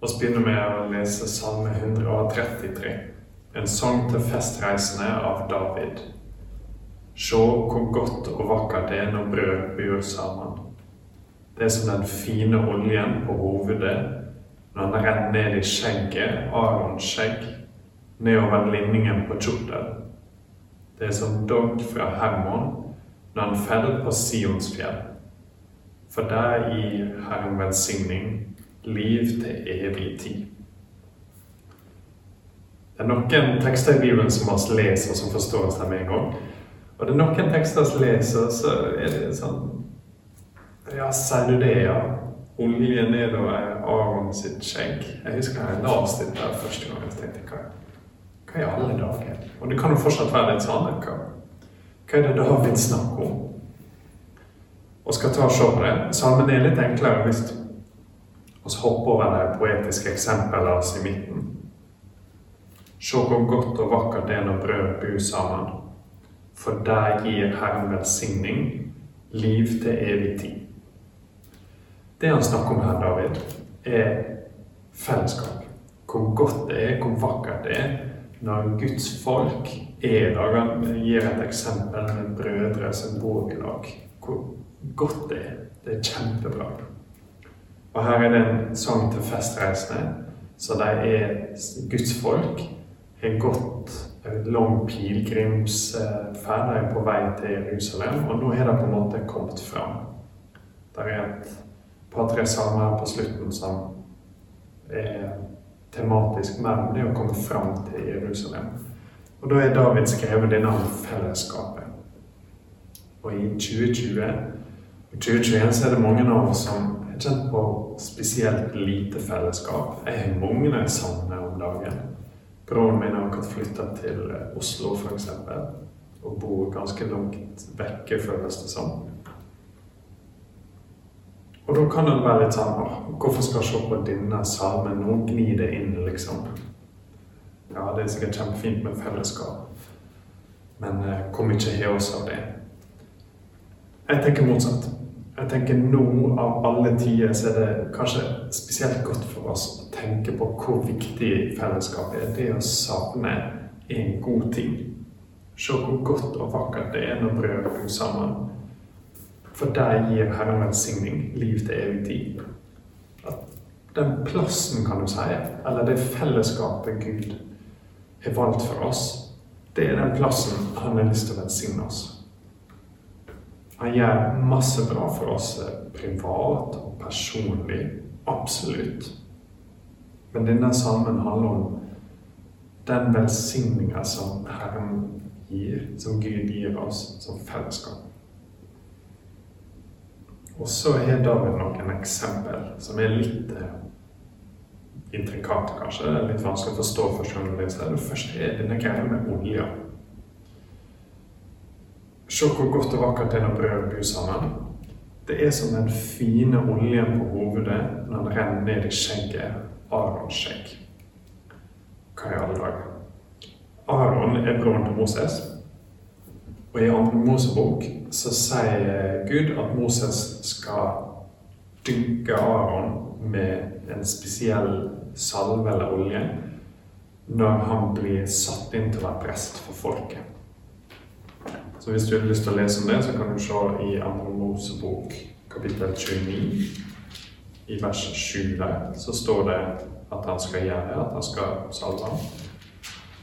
La oss begynne med å lese Salme 133, en sang til festreisende av David. Se hvor godt og vakkert det er når brød byr sammen. Det er som den fine oljen på hovedet når den renner ned i skjegget, Arons skjegg, nedover linningen på kjortel. Det er som dogg fra Hermon når han faller på Sionsfjell. For der gir Herren velsigning liv til evig tid. Det er noen tekster i Bibelen som vi leser som forstår oss med en gang. Og det er noen tekster som leser, så er det sånn Ja, sier du det, ja? Olje nedover Aron sitt skjegg. Jeg husker jeg leste dette første gang. Jeg tenkte hva, hva i alle dager? Og det kan jo fortsatt være litt sånn. Hva, hva er det David snakker om? Og skal ta og se på det. Salmen er litt enklere hvis og så hoppe over de poetiske eksemplene i midten. Se hvor godt og vakkert det er når brød bor sammen. For der gir Herren velsigning, liv til evig tid. Det han snakker om her, David, er fellesskap. Hvor godt det er, hvor vakkert det er når Guds folk er i lag. Han gir et eksempel med brødre som bor i lag. Hvor godt det er. Det er kjempebra. Og her er det en sang til festreisende. Så de er Guds folk. Har gått en lang pilegrimsferd. De er på vei til Jerusalem, og nå er de på en måte kommet fram. Det er et par-tre salmer på slutten som er tematisk mer om det å komme fram til Jerusalem. Og da er David skrevet denne om fellesskapet. Og i 2020 i 2021 så er det mange av oss som har kjent på spesielt lite fellesskap. Jeg har mange jeg savner om dagen. Broren min har akkurat flytta til Oslo, f.eks. Og bor ganske langt vekke, føles det som. Og da kan det være litt sånn Hvorfor skal jeg se på denne salmen nå? gnir det inn, liksom. Ja, det er sikkert kjempefint med fellesskap, men kom hvor mye har oss av det? Jeg tenker motsatt. Jeg tenker Nå av alle tider så er det kanskje spesielt godt for oss å tenke på hvor viktig fellesskapet er. Det å savne en god ting. Se hvor godt og vakkert det er når brødre bor sammen. For der gir Herren velsigning, liv til evig tid. At den plassen, kan du si, eller det fellesskapet Gud har valgt for oss, det er den plassen han har lyst til å velsigne oss. Han gjør masse bra for oss eh, privat og personlig. Absolutt. Men denne salmen handler om den velsigninga som Herren gir, som Gud gir oss som fellesskap. Og så har David noen eksempel som er litt eh, intrikate, kanskje. Litt vanskelig å forstå første gang. Det første er denne greia med olja. Se hvor godt og vakkert det er når brødet bor sammen. Det er som den fine oljen på hovedet når den renner ned i skjegget. Arons skjegg. Hva i alle dager? Aron er broren til Moses. Og i andre Mosebok så sier Gud at Moses skal dynke Aron med en spesiell salve eller olje når han blir satt inn til å være prest for folket. Så hvis du har lyst til å lese om det, så kan du se i Andre Mosebok kapittel 29, i vers 7 der, så står det at han skal gjøre det, at han skal salve ham.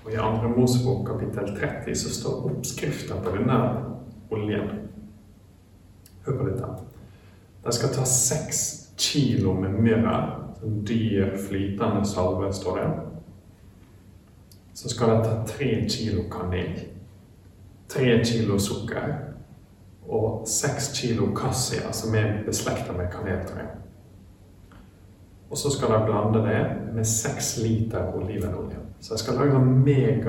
Og i Andre Mosebok kapittel 30 så står oppskriften på denne oljen. Hør på dette. De skal ta seks kilo med myrra, sånn dyr, flytende salve, står det. Så skal de ta tre kilo kanel tre kilo sukker og seks kilo cassia, som er beslekta med kaneltre. Og så skal jeg blande det med seks liter olivenolje. Så jeg skal lage en megabombe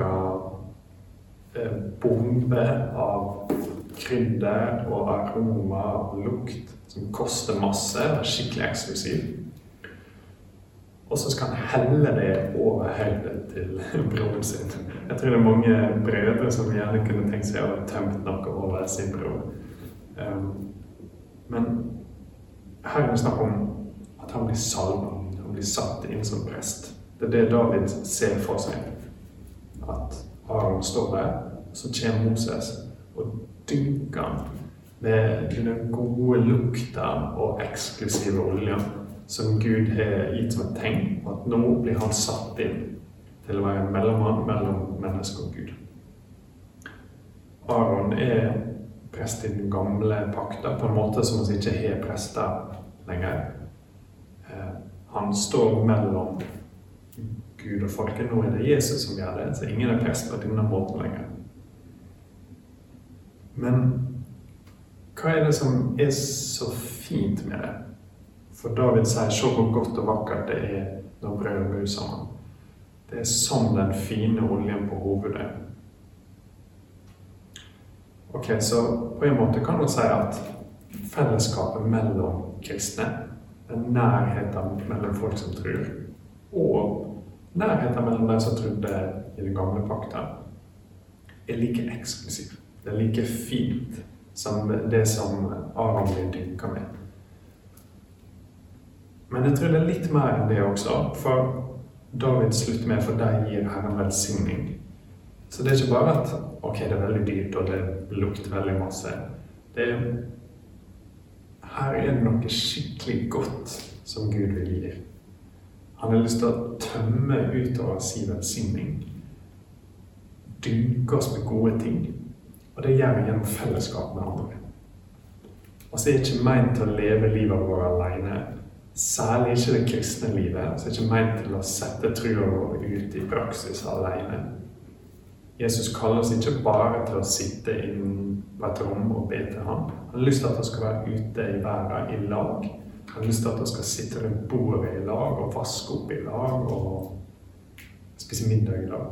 eh, av krydder og aroma og lukt som koster masse. Det er skikkelig eksklusivt. Og så skal han helle det over hodet til broren sin. Jeg tror det er mange brødre som gjerne kunne tenkt seg å ha tømt noe over sin bror. Um, men her er det snakk om at han blir salva. Han blir satt inn som prest. Det er det David ser for seg. At Aron står der, så kommer Moses og dynker han med den gode lukta og eksklusive olja som Gud har gitt som et tegn på at nå blir han satt inn til å være en mellommann mellom menneske og Gud. Aron er prest i den gamle pakta på en måte som vi ikke har prester lenger. Eh, han står mellom Gud og folket. Nå er det Jesus som gjør det, så ingen er prest på denne måten lenger. Men hva er det som er så fint med det? For David sier 'se hvor godt og vakkert det er når brødet blir sammen'. Det er som den fine oljen på hovedet. Ok, Så på en måte kan man si at fellesskapet mellom kristne, den nærheten mellom folk som tror, og nærheten mellom de som trodde i den gamle pakta, er like eksklusiv. Det er like fint som det som Aron blir dynka med. Men jeg tror det er litt mer enn det også. For David slutter med for deg gir Herren velsigning. Så det er ikke bare at ok, det er veldig dyrt og det lukter veldig masse. Det er, her er det noe skikkelig godt som Gud vil gi. Han har lyst til å tømme utover sin velsigning. Dynke oss med gode ting. Og det gjør vi gjennom fellesskap med andre. Og så er det ikke meint å leve livet vårt alene. Særlig ikke det kristne livet. som er ikke meint til å sette trua vår ut i praksis alene. Jesus kaller oss ikke bare til å sitte inn på et rom og be til ham. Han har lyst til at vi skal være ute i verden i lag. Han har lyst til at vi skal sitte rundt bordet i lag og vaske opp i lag og spise middag i lag.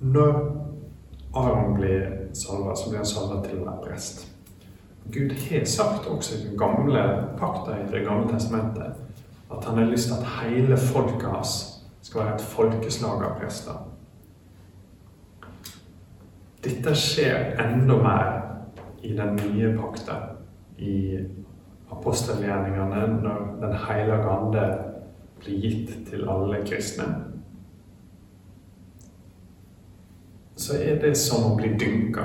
Når Aron blir salva, så blir han salva til å være prest. Gud har sagt også i den gamle pakta i Det gamle testamentet at han har lyst til at hele folket hans skal være et folkeslag av prester. Dette skjer enda mer i den nye pakta, i apostelgjerningene, når Den hellige ande blir gitt til alle kristne. så er det som å bli dynka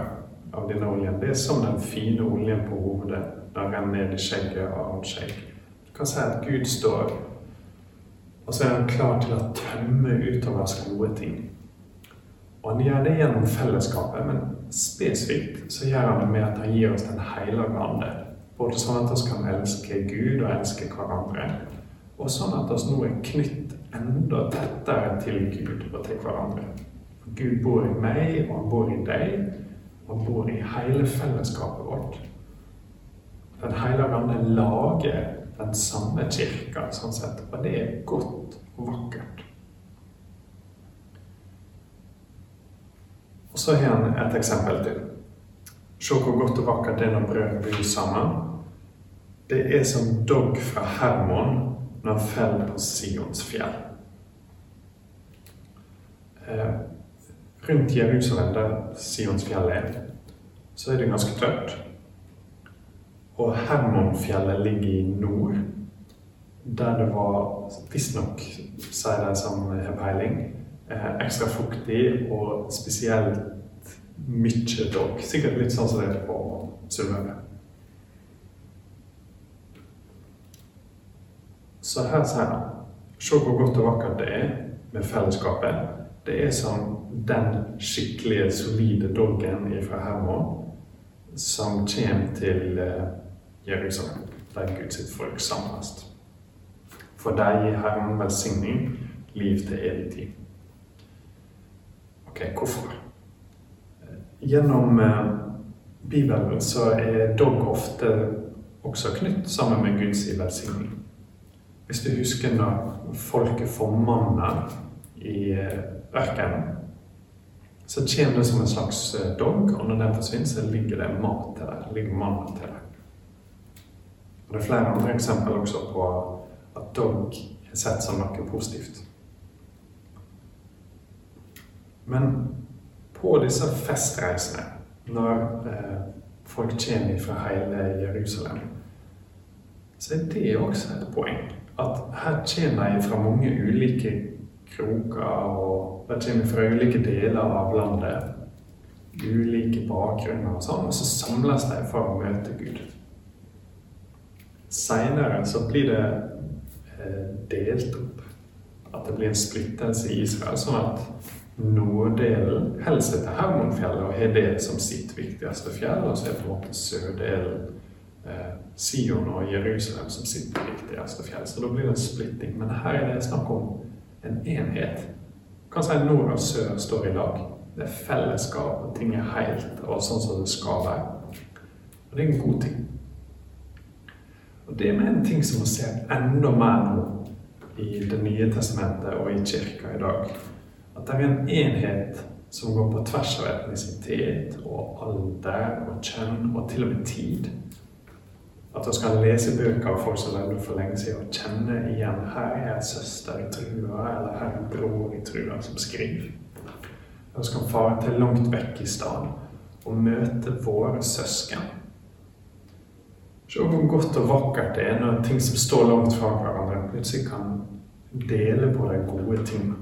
av denne oljen. Det er som den fine oljen på hovedet når den renner ned i skjegget av Aron skjegg. Du kan si at Gud står, og så er han klar til å tømme utover oss gode ting. Og han gjør det gjennom fellesskapet, men spesifikt så gjør han det med at han gir oss Den hellige ande. Både sånn at vi kan elske Gud og elske hverandre, og sånn at vi nå er knytt enda tettere til Gud og til hverandre. Gud bor i meg, og han bor i deg. Og bor i hele fellesskapet vårt. Den hellige ånd lager den samme kirka, sånn sett, og det er godt og vakkert. Og så har han et eksempel til. Se hvor godt og vakkert det er når brødet blir sammen. Det er som dogg fra Hermon når han faller på Sions fjell. Eh, Rundt Jerusalem, der Sionsfjellet er, så er det ganske tørt. Og Hermonfjellet ligger i nord, der det var visstnok, sier de som har peiling, eh, ekstra fuktig og spesielt mye dog. Sikkert litt sånn som det er på Sunnmøre. Så her sier han Se hvor godt og vakkert det er med fellesskapet. Det er som den skikkelige, solide doggen fra Hermon som kommer til eh, Jerusalem, der Gud sitt folk samles. For deg gir Herren velsigning, liv til evig tid. Ok, hvorfor? Gjennom eh, Bibelen så er dog ofte også knytt sammen med Guds velsigning. Hvis du husker når folket formanner i eh, ørkenen så kommer det som en slags dogg, dog, og når den forsvinner, så ligger det mat til deg. ligger manna til deg. Og Det er flere andre eksempler også på at dog er sett som noe positivt. Men på disse festreisene, når eh, folk kommer fra hele Jerusalem, så er det også et poeng. At her kommer de fra mange ulike kroker, og de kommer fra ulike deler av landet. Ulike bakgrunner og sånn, og så samles de for å møte Gud. Seinere så blir det eh, delt opp. At det blir en splittelse i Israel, sånn at norddelen holder seg til Hermonfjellet og har det som sitt viktigste fjell, og så er på en måte sørdelen eh, Sion og Jerusalem som sitt viktigste fjell. Så da blir det en splitting. Men her er det snakk om en enhet. Kan si nord og sør står i lag. Det er fellesskap, og ting er helt og sånn som det skal være. Og det er en god ting. Og det er en ting som vi ser enda mer nå i Det nye testamentet og i kirka i dag. At det er en enhet som går på tvers av etnisitet og alder og kjønn og til og med tid. At vi skal lese bøker av folk som levde for lenge siden, og kjenne igjen her er en søster i trua, eller herr er bror i trua som skriver. Vi skal fare til langt vekk i stad og møte våre søsken. Se hvor godt og vakkert det er når ting som står langt fra hverandre, plutselig kan dele på de gode tingene.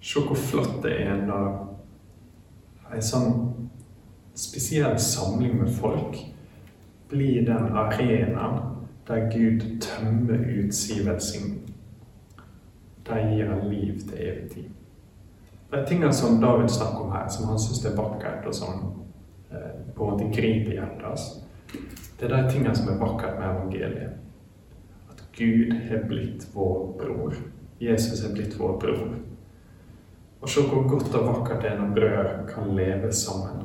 Se hvor flott det er når en sånn spesiell samling med folk blir den arenaen der Gud tømmer ut sin velsignelse. Der gir han liv til evig tid. De tingene som David snakker om her, som han syns er vakkert, og som eh, på en måte griper hjertet hans, det er de tingene som er vakkert med evangeliet. At Gud har blitt vår bror. Jesus er blitt vår bror. Og se hvor godt og vakkert det er når brødre kan leve sammen.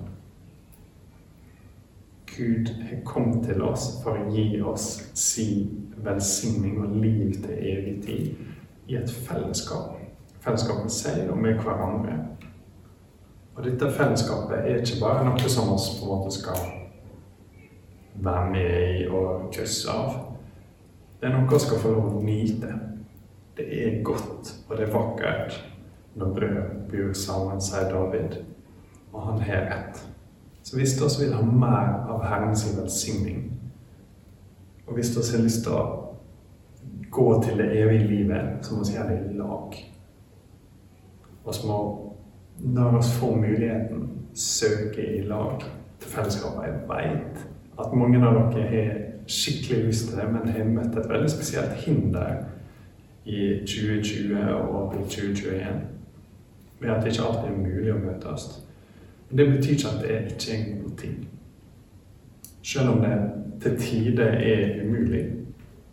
Gud har kommet til oss for å gi oss sin velsigning og liv til evig tid i et fellesskap. Fellesskap med seg og med hverandre. Og dette fellesskapet er ikke bare noe som vi på en måte skal være med i og kysse av. Det er noe vi skal få lov å nyte. Det er godt, og det er vakkert når brød bor sammen, sier David. Og han har rett. Så hvis vi vil ha mer av Herrens velsigning, og hvis vi har lyst til å gå til det evige livet, så må vi gjøre det i lag. Så må, når vi får muligheten, søke i lag til fellesskapet. Jeg vet at mange av dere har skikkelig lyst til det, men har møtt et veldig spesielt hinder i 2020 og 2021 ved at det ikke alltid er mulig å møtes. Men det betyr ikke at det er ikke er en god ting. Selv om det til tider er umulig,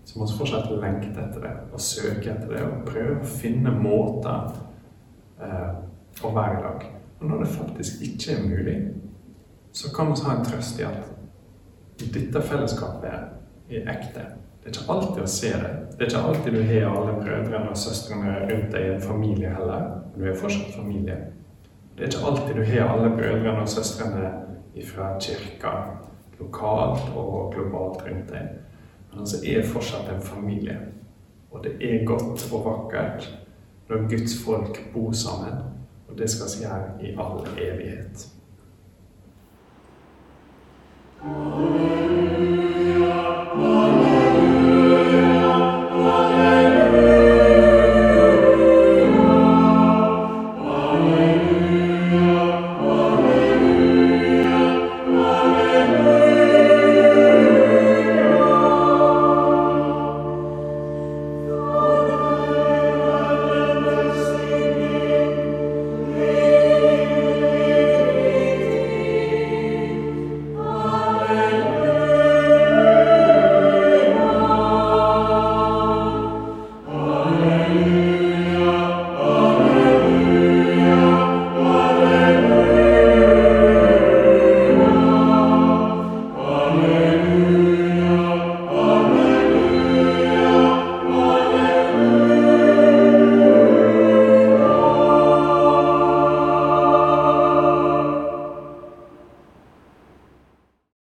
så må vi fortsatt lengte etter det og søke etter det og prøve å finne måter eh, å være i lag. Og når det faktisk ikke er mulig, så kan vi ha en trøst i at dette fellesskapet er ekte. Det er ikke alltid å se det. Det er ikke alltid du har alle brødrene og søstrene rundt deg i en familie heller. Men du er fortsatt familie. Det er ikke alltid du har alle brødrene og søstrene fra kirka lokalt og globalt rundt deg. Men altså er fortsatt en familie. Og det er godt og vakkert når Guds folk bor sammen. Og det skal vi gjøre i all evighet. Amen.